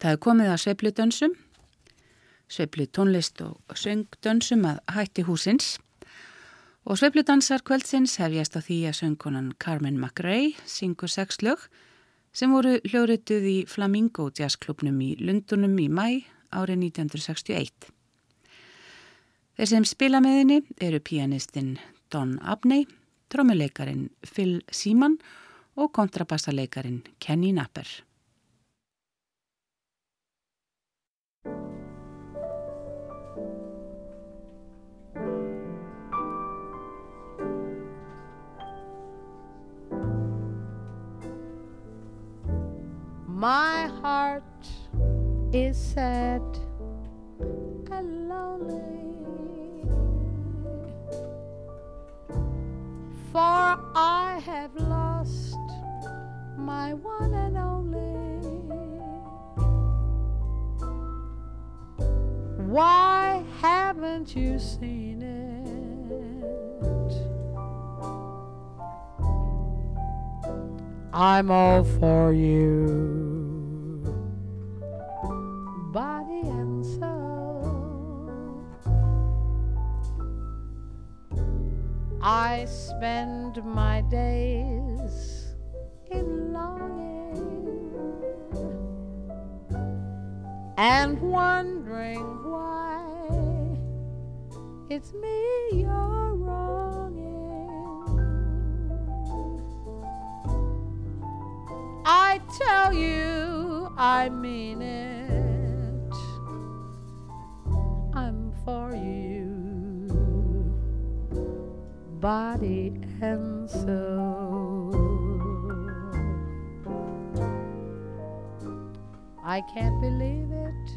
Það er komið að sveifludönsum, sveiflu tónlist og söngdönsum að hætti húsins og sveifludansar kvöldsins hefjast á því að söngkonan Carmen McRae syngur sex lög sem voru hljórutuð í Flamingo jazzklubnum í Lundunum í mæ árið 1961. Þeir sem spila með henni eru pianistinn Don Abney, trommuleikarin Phil Seaman og kontrabassaleikarin Kenny Napper. My heart is sad and lonely, for I have lost my one and only. Why haven't you seen it? I'm all for you. I spend my days in longing and wondering why it's me you're wronging. I tell you, I mean it. Body and soul. I can't believe it.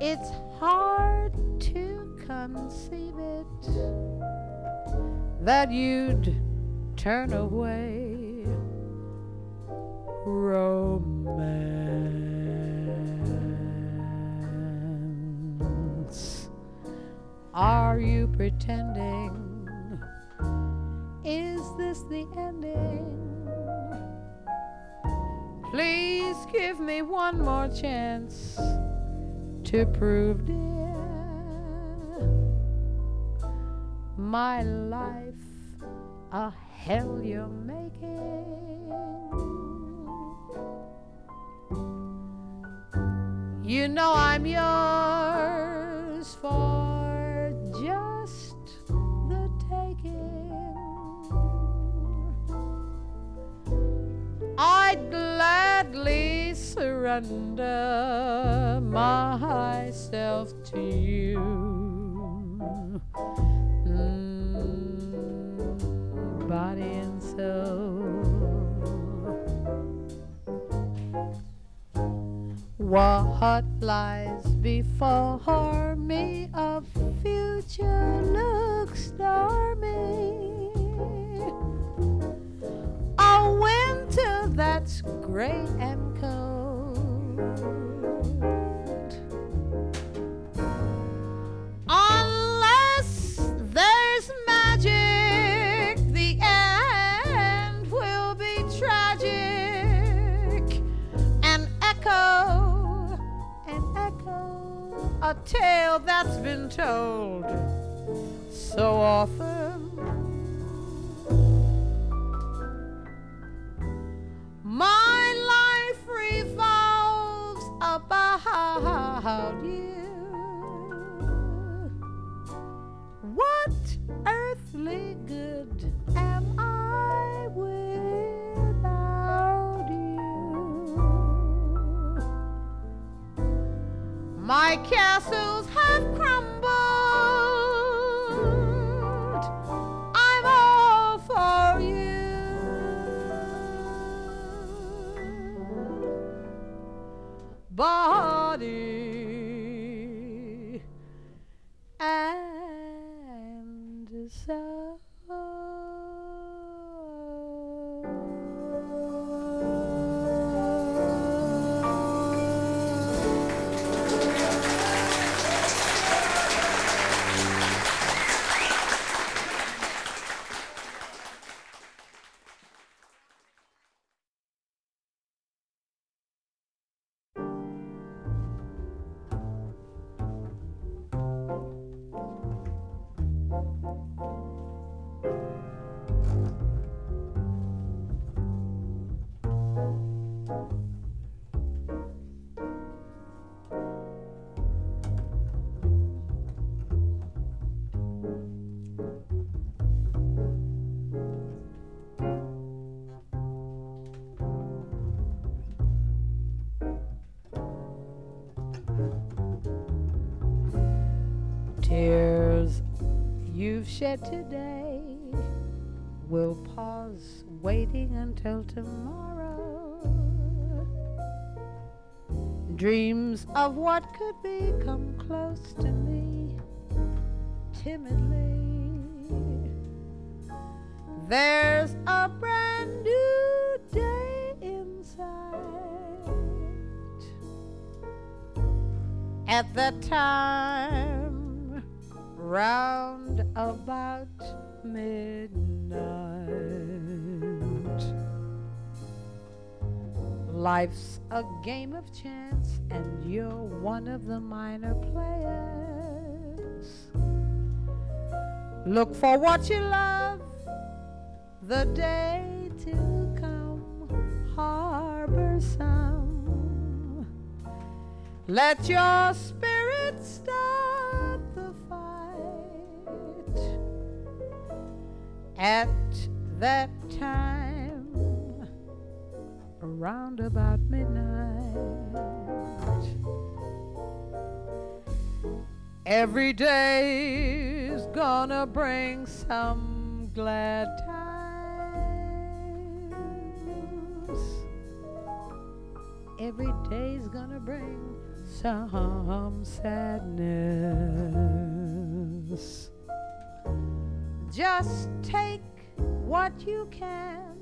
It's hard to conceive it that you'd turn away romance. Are you pretending? Is this the ending? Please give me one more chance to prove, dear, my life a hell you're making. You know I'm yours for I'd gladly surrender myself to you. Mm, body and soul. What lies before me? A future looks stormy. Gray and cold. Unless there's magic, the end will be tragic. An echo, an echo, a tale that's been told so often. My castles shed today will pause waiting until tomorrow. Dreams of what could be come close to me timidly. There's a brand new day in sight at the time round about midnight. Life's a game of chance, and you're one of the minor players. Look for what you love, the day to come, harbor some. Let your spirit start at that time around about midnight. Every day's gonna bring some glad times. Every day's gonna bring some sadness. Just take what you can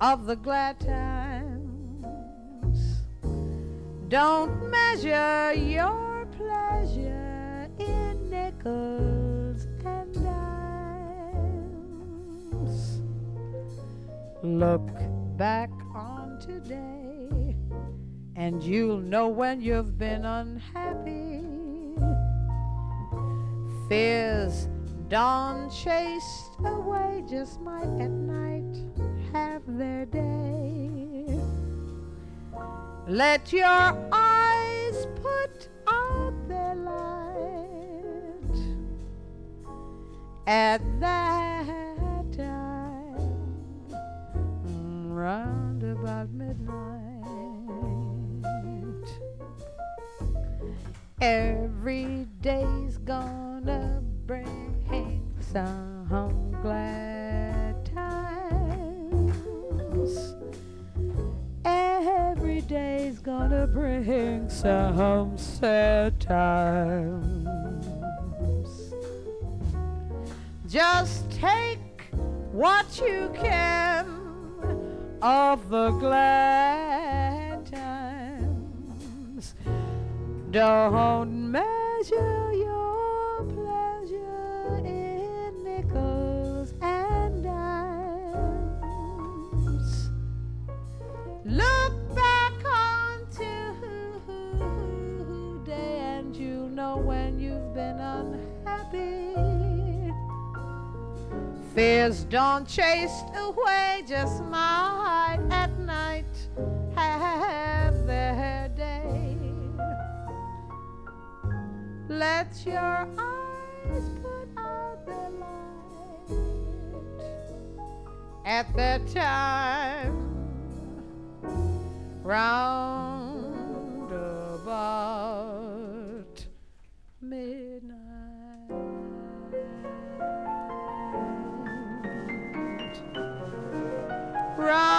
of the glad times. Don't measure your pleasure in nickels and dimes. Look back on today, and you'll know when you've been unhappy. Fears dawn chased away just might at night have their day. Let your eyes put out their light at that time, round about midnight. Every day's gonna bring some glad times. Every day's gonna bring some sad times. Just take what you can of the glad times. Don't measure your pleasure in nickels and dimes. Look back on today and you'll know when you've been unhappy. Fears don't chase away, just might at night have their day. Let your eyes put out their light at that time round about midnight. Round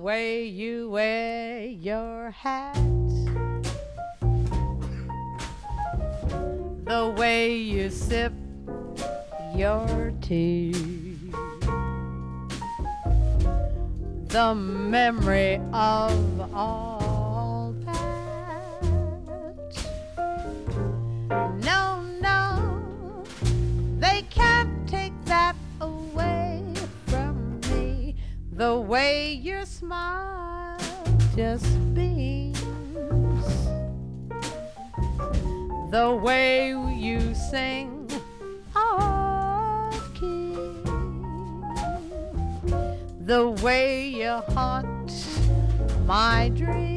way you wear your hat, the way you sip your tea, the memory of all The way your smile just beams. The way you sing off key. The way you haunt my dreams.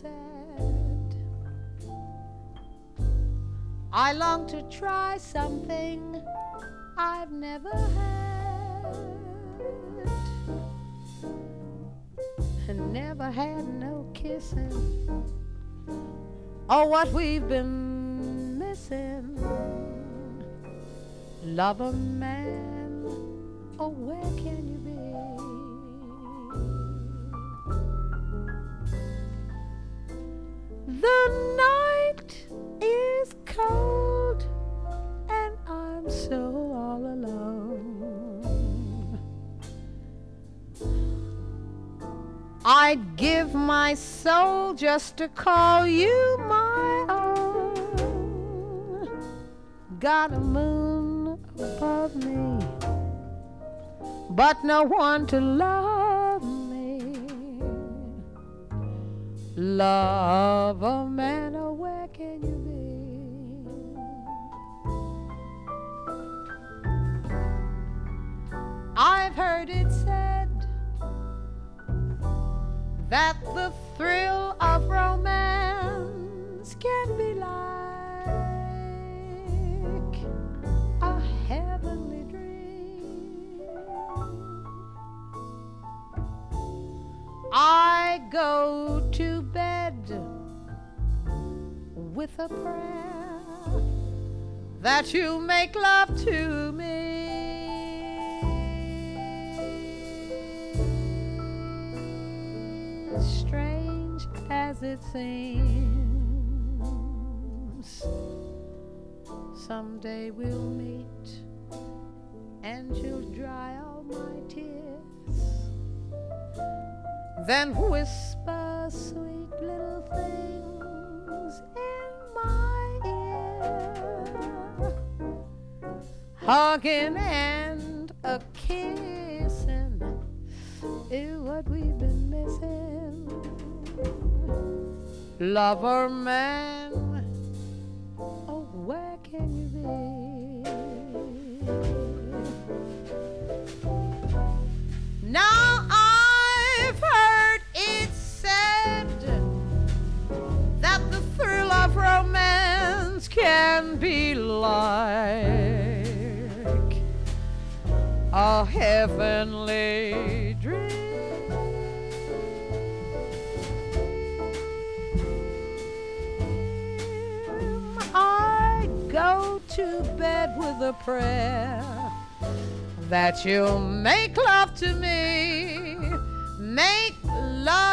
said. I long to try something I've never had. Never had no kissing, or what we've been missing. Love a man, oh, where can you? just to call you my own. Got a moon above me, but no one to love me. Love a man, oh, where can you be? I've heard it said that the with a prayer that you make love to me. Strange as it seems, someday we'll meet and you'll dry all my tears. Then whisper Hugging and a kissing is what we've been missing. Lover man, heavenly dream. I go to bed with a prayer that you'll make love to me, make love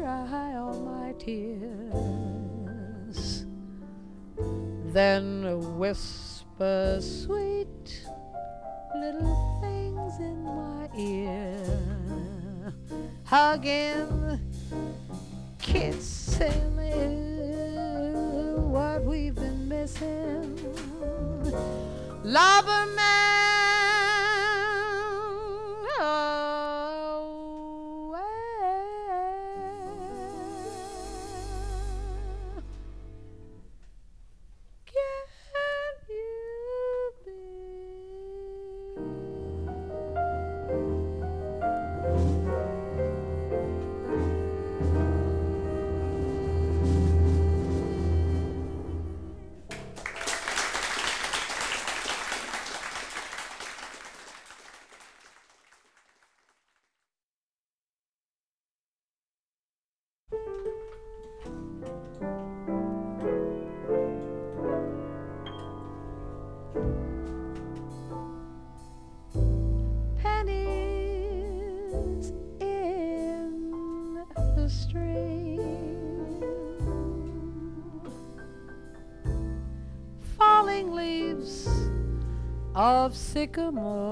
dry all my tears. Then whisper sweet little things in my ear, hugging, kissing, is what we've been missing. Lover man, of sycamore,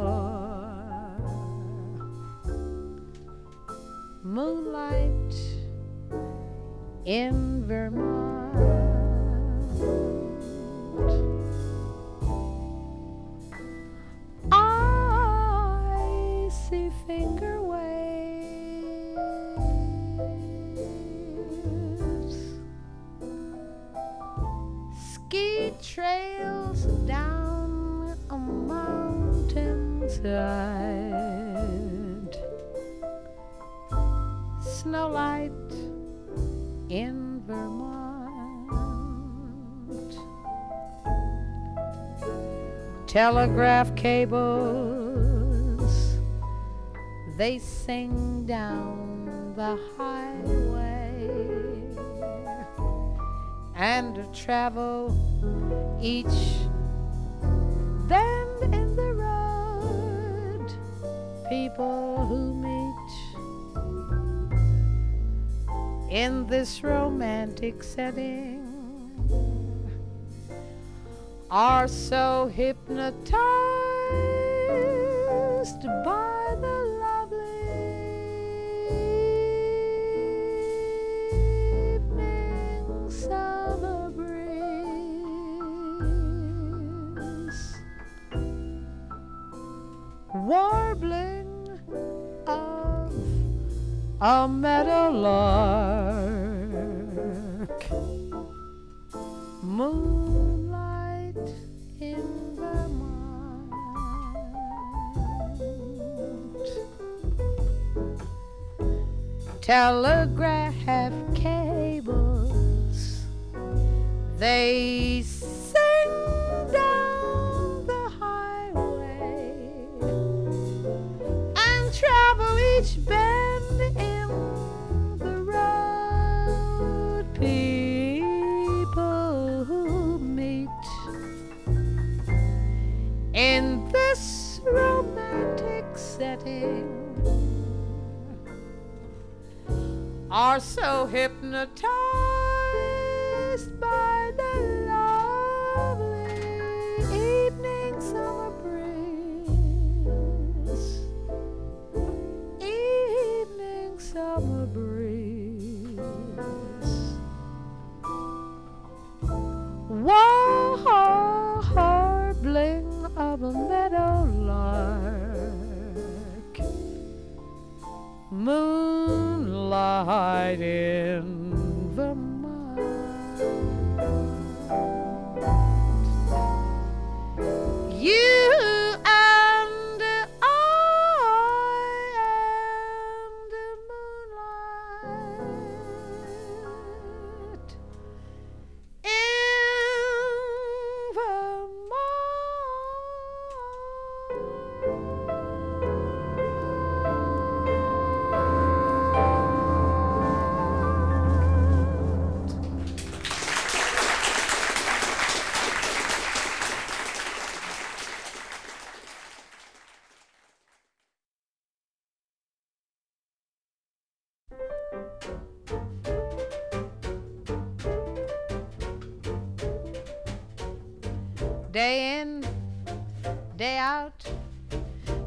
Telegraph cables, they sing down the highway and travel each bend in the road. People who meet in this romantic setting are so hypnotized Day in, day out,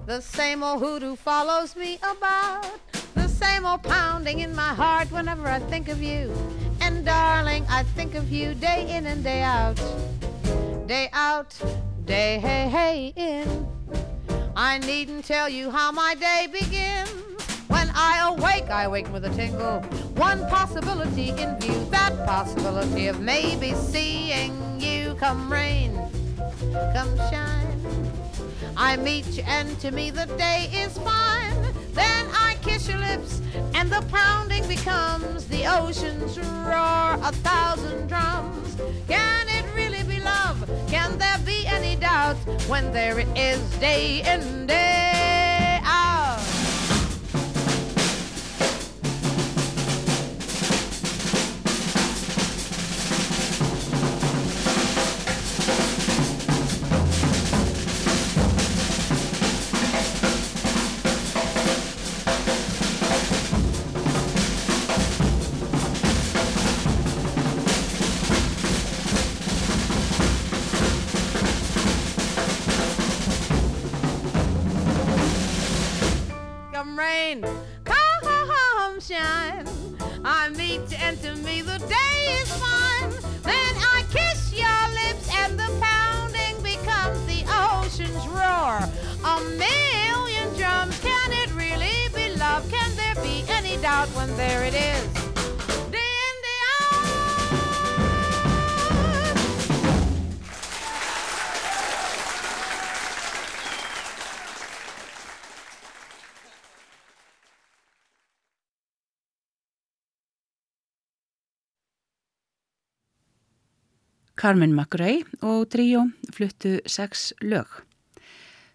the same old hoodoo follows me about. The same old pounding in my heart whenever I think of you. And darling, I think of you day in and day out. Day out, day hey hey in. I needn't tell you how my day begins. When I awake, I wake with a tingle. One possibility in view, that possibility of maybe seeing you come rain, come shine. I meet you, and to me the day is fine. Then I kiss your lips, and the pounding becomes the ocean's roar, a thousand drums. Can it really be love? Can there be any doubt when there it is day in, day Carmen McRae og tríó fluttu sex lög.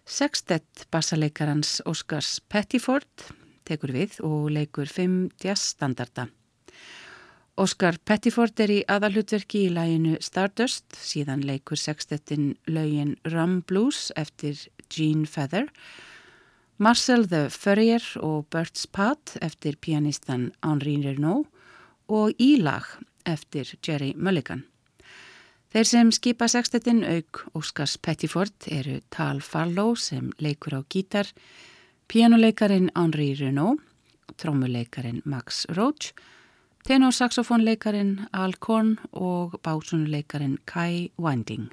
Sextett bassalekarans Oscars Pettiford tekur við og leikur fimm jazzstandarda. Oscar Pettiford er í aðalhutverki í læginu Stardust, síðan leikur sextettin lögin Rum Blues eftir Gene Feather, Marcel the Furrier og Bert's Pat eftir pianistan Henri Renaud og Ílag eftir Jerry Mulligan. Þeir sem skipa sextettin auk Óskars Pettiford eru Tal Farlow sem leikur á gítar, pianoleikarin Henri Renaud, trommuleikarin Max Roach, tenorsaxofónleikarin Al Korn og básunuleikarin Kai Winding.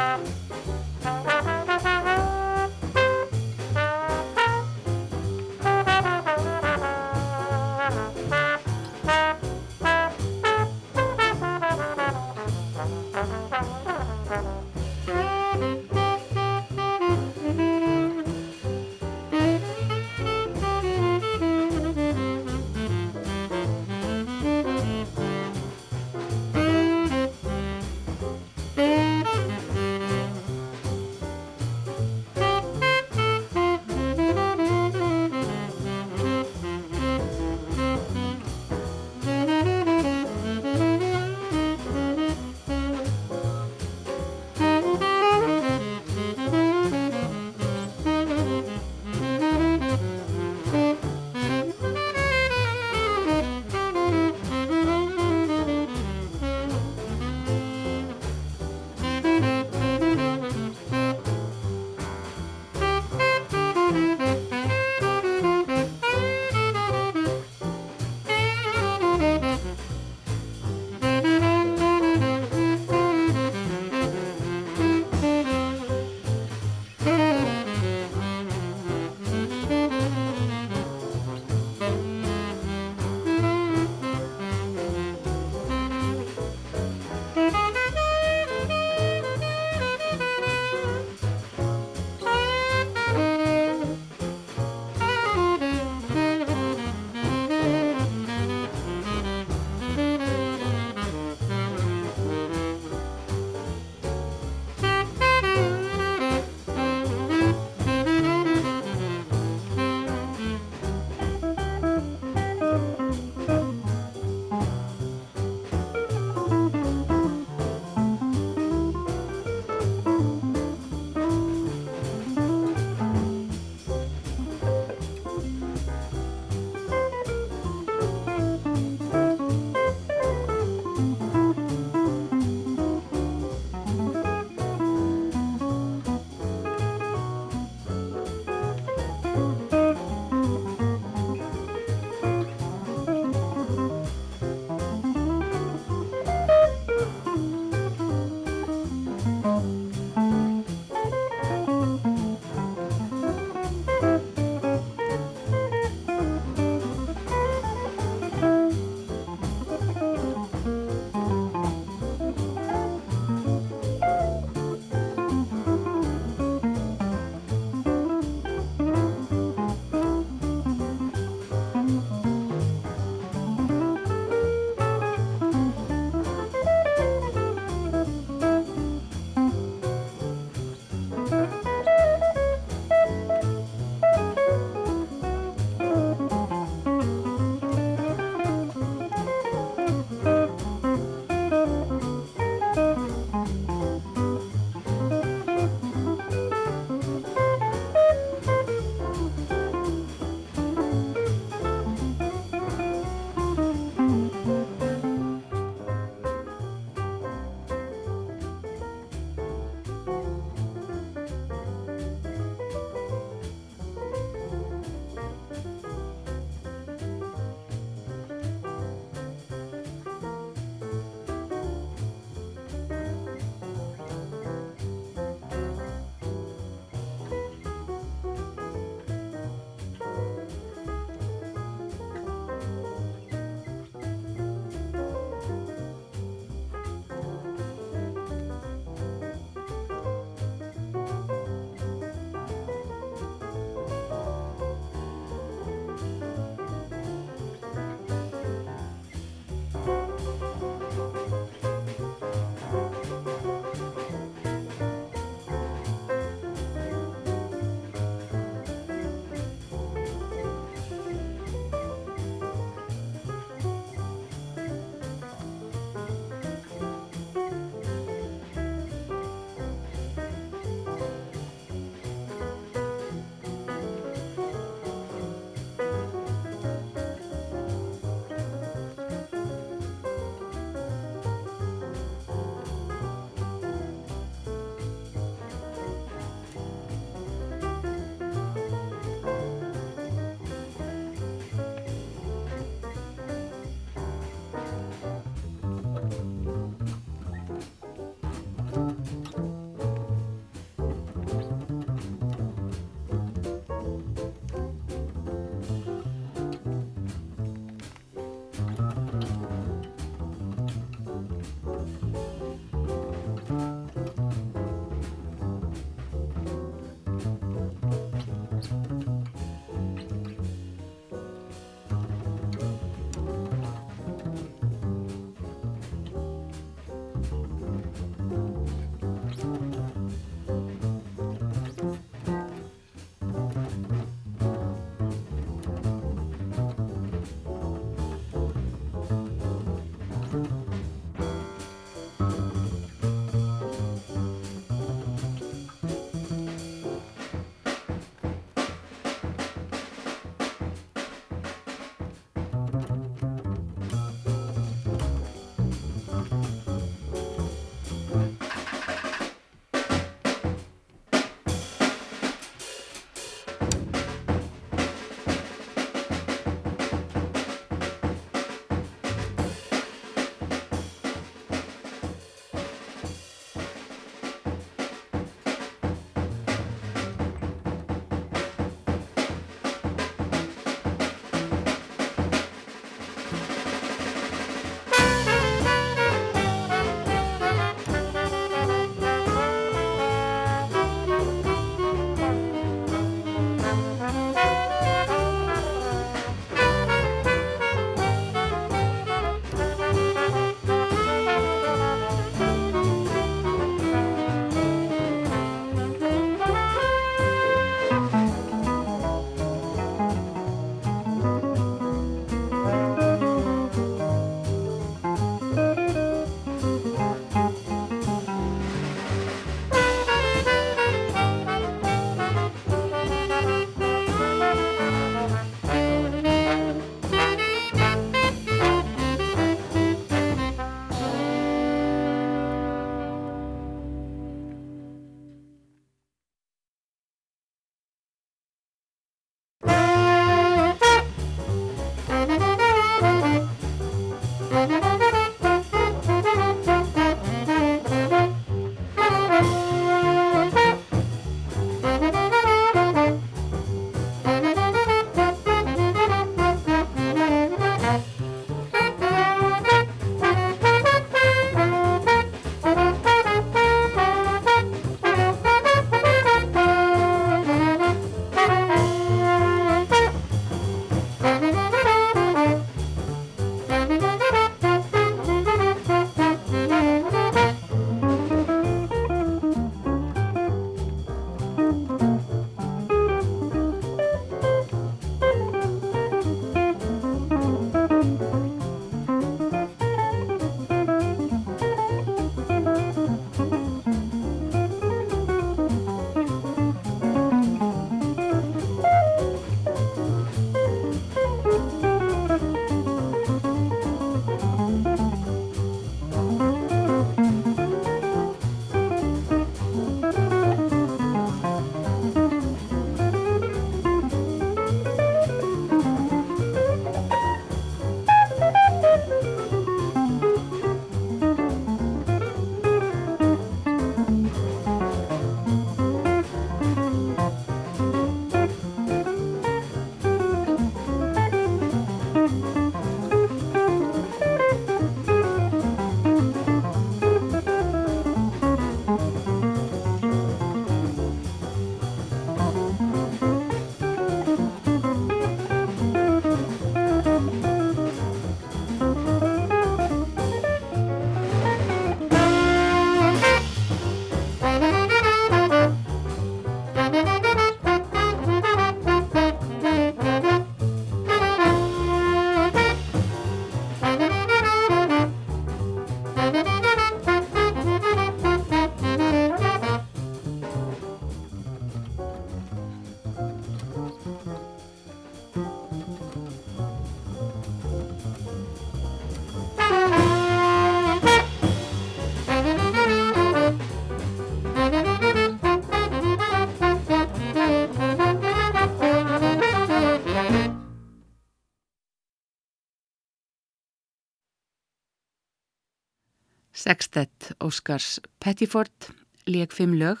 Óskars Pettiford leik fimm lög.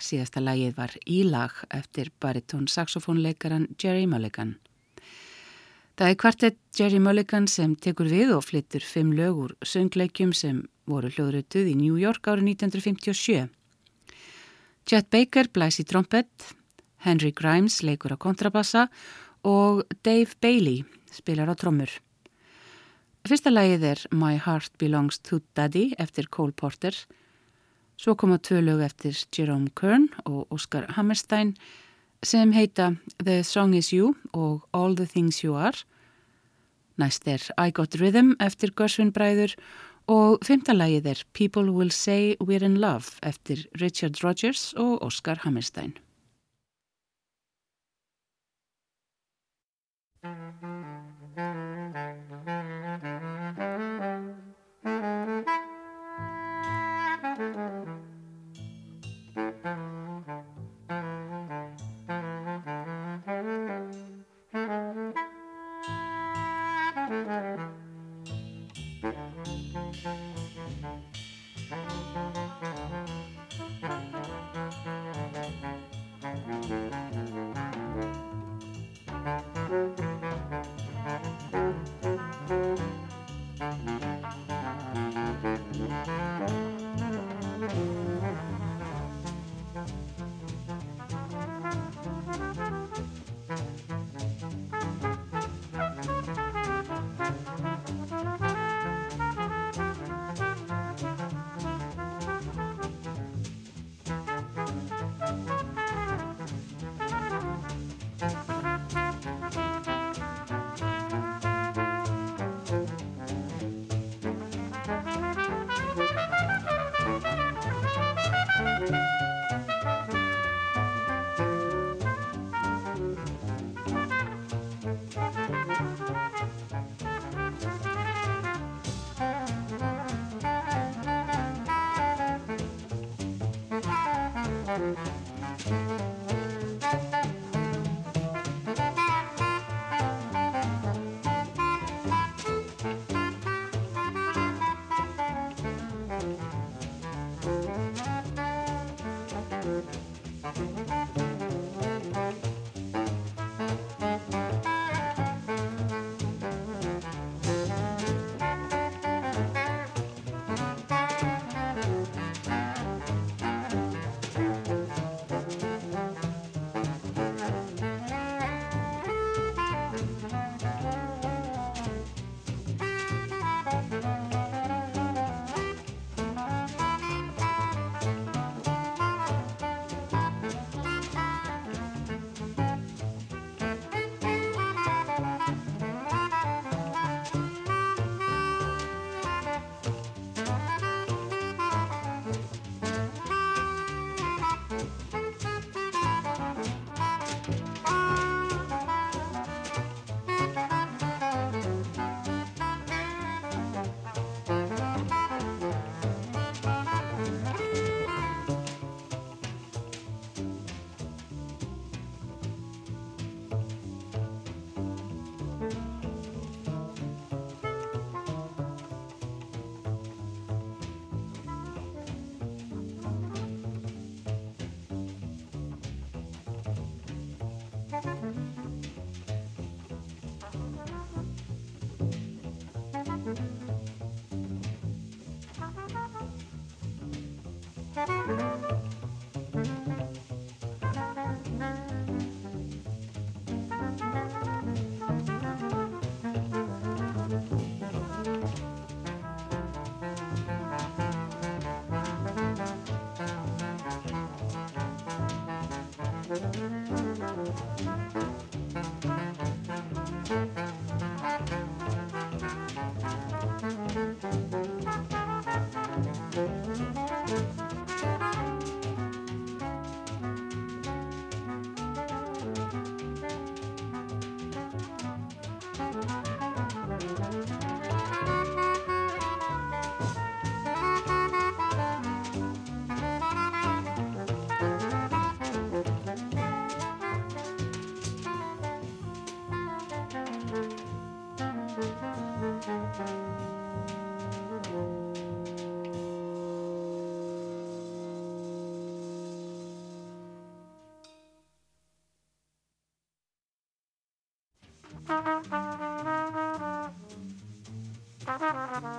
Síðasta lagið var Ílag eftir baritón saxofónleikaran Jerry Mulligan. Það er kvartett Jerry Mulligan sem tekur við og flyttur fimm lög úr söngleikjum sem voru hljóðrötuð í New York árið 1957. Chet Baker blæs í trompet, Henry Grimes leikur á kontrabassa og Dave Bailey spilar á trommur. Fyrsta lagið er My Heart Belongs to Daddy eftir Cole Porter. Svo koma tvö lög eftir Jerome Kern og Oscar Hammerstein sem heita The Song Is You og All the Things You Are. Næst er I Got Rhythm eftir Gershwin Bræður og fymta lagið er People Will Say We're in Love eftir Richard Rogers og Oscar Hammerstein. Música Ha ha ha ha!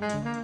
Mm-hmm.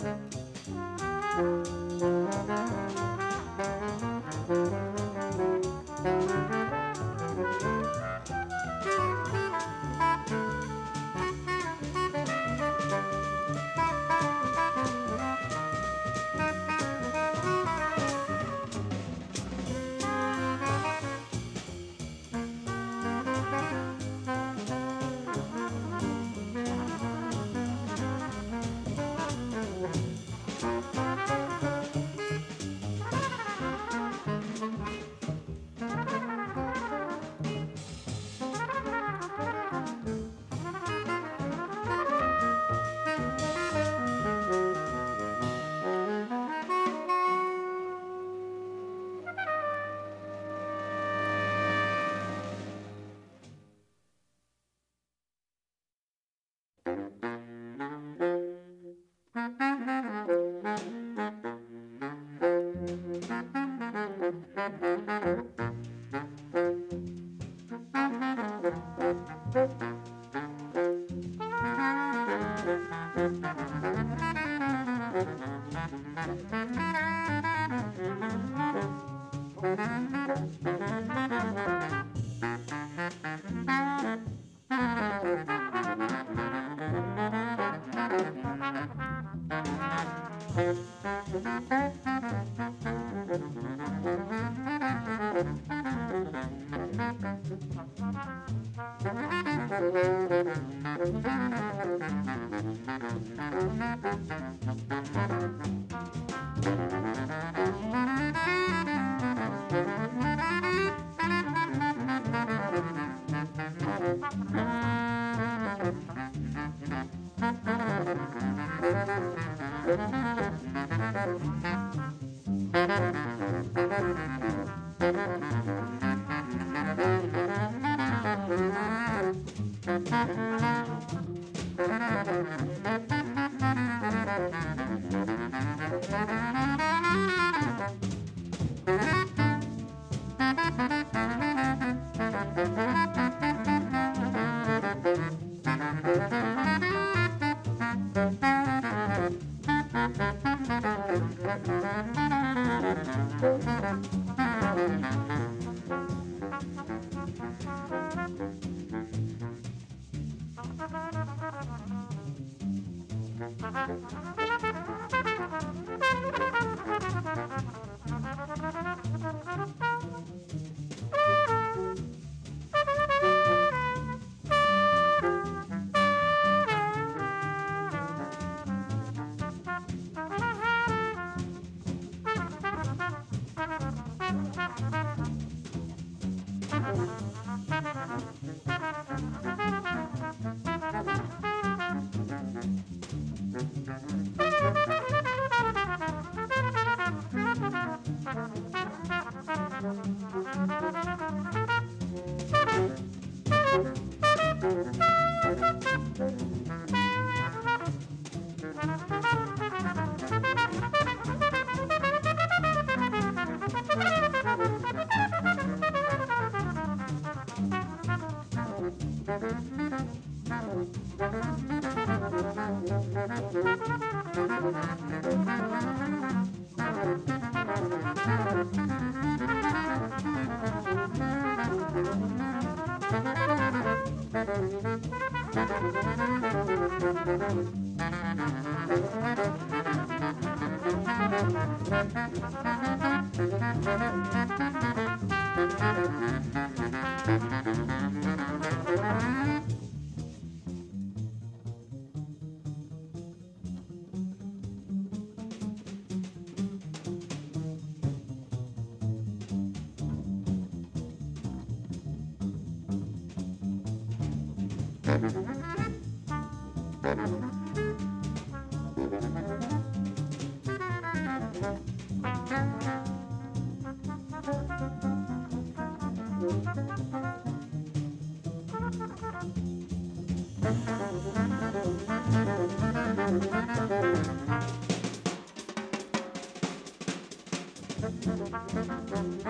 Thank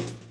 you.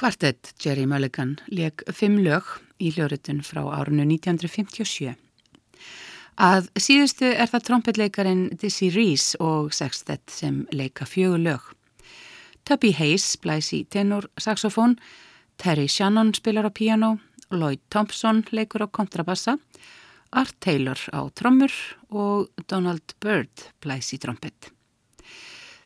Kvartett Jerry Mulligan leik fimm lög í hljóritun frá árunnu 1957. Að síðustu er það trompetleikarin Dizzy Reese og Sextet sem leika fjögur lög. Tubby Hayes blæs í tenor saxofón, Terry Shannon spilar á piano, Lloyd Thompson leikur á kontrabassa, Art Taylor á trommur og Donald Byrd blæs í trompet.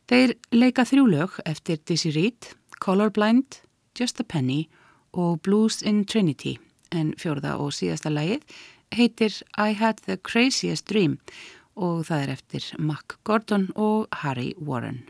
Þeir leika þrjú lög eftir Dizzy Reed, Colorblind, Just a Penny og Blues in Trinity en fjörða og síðasta lægið heitir I Had the Craziest Dream og það er eftir Mac Gordon og Harry Warren.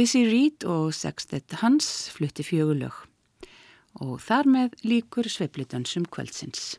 Dizzy Reed og Sextet Hans flutti fjögulög og þar með líkur sveifludansum kvöldsins.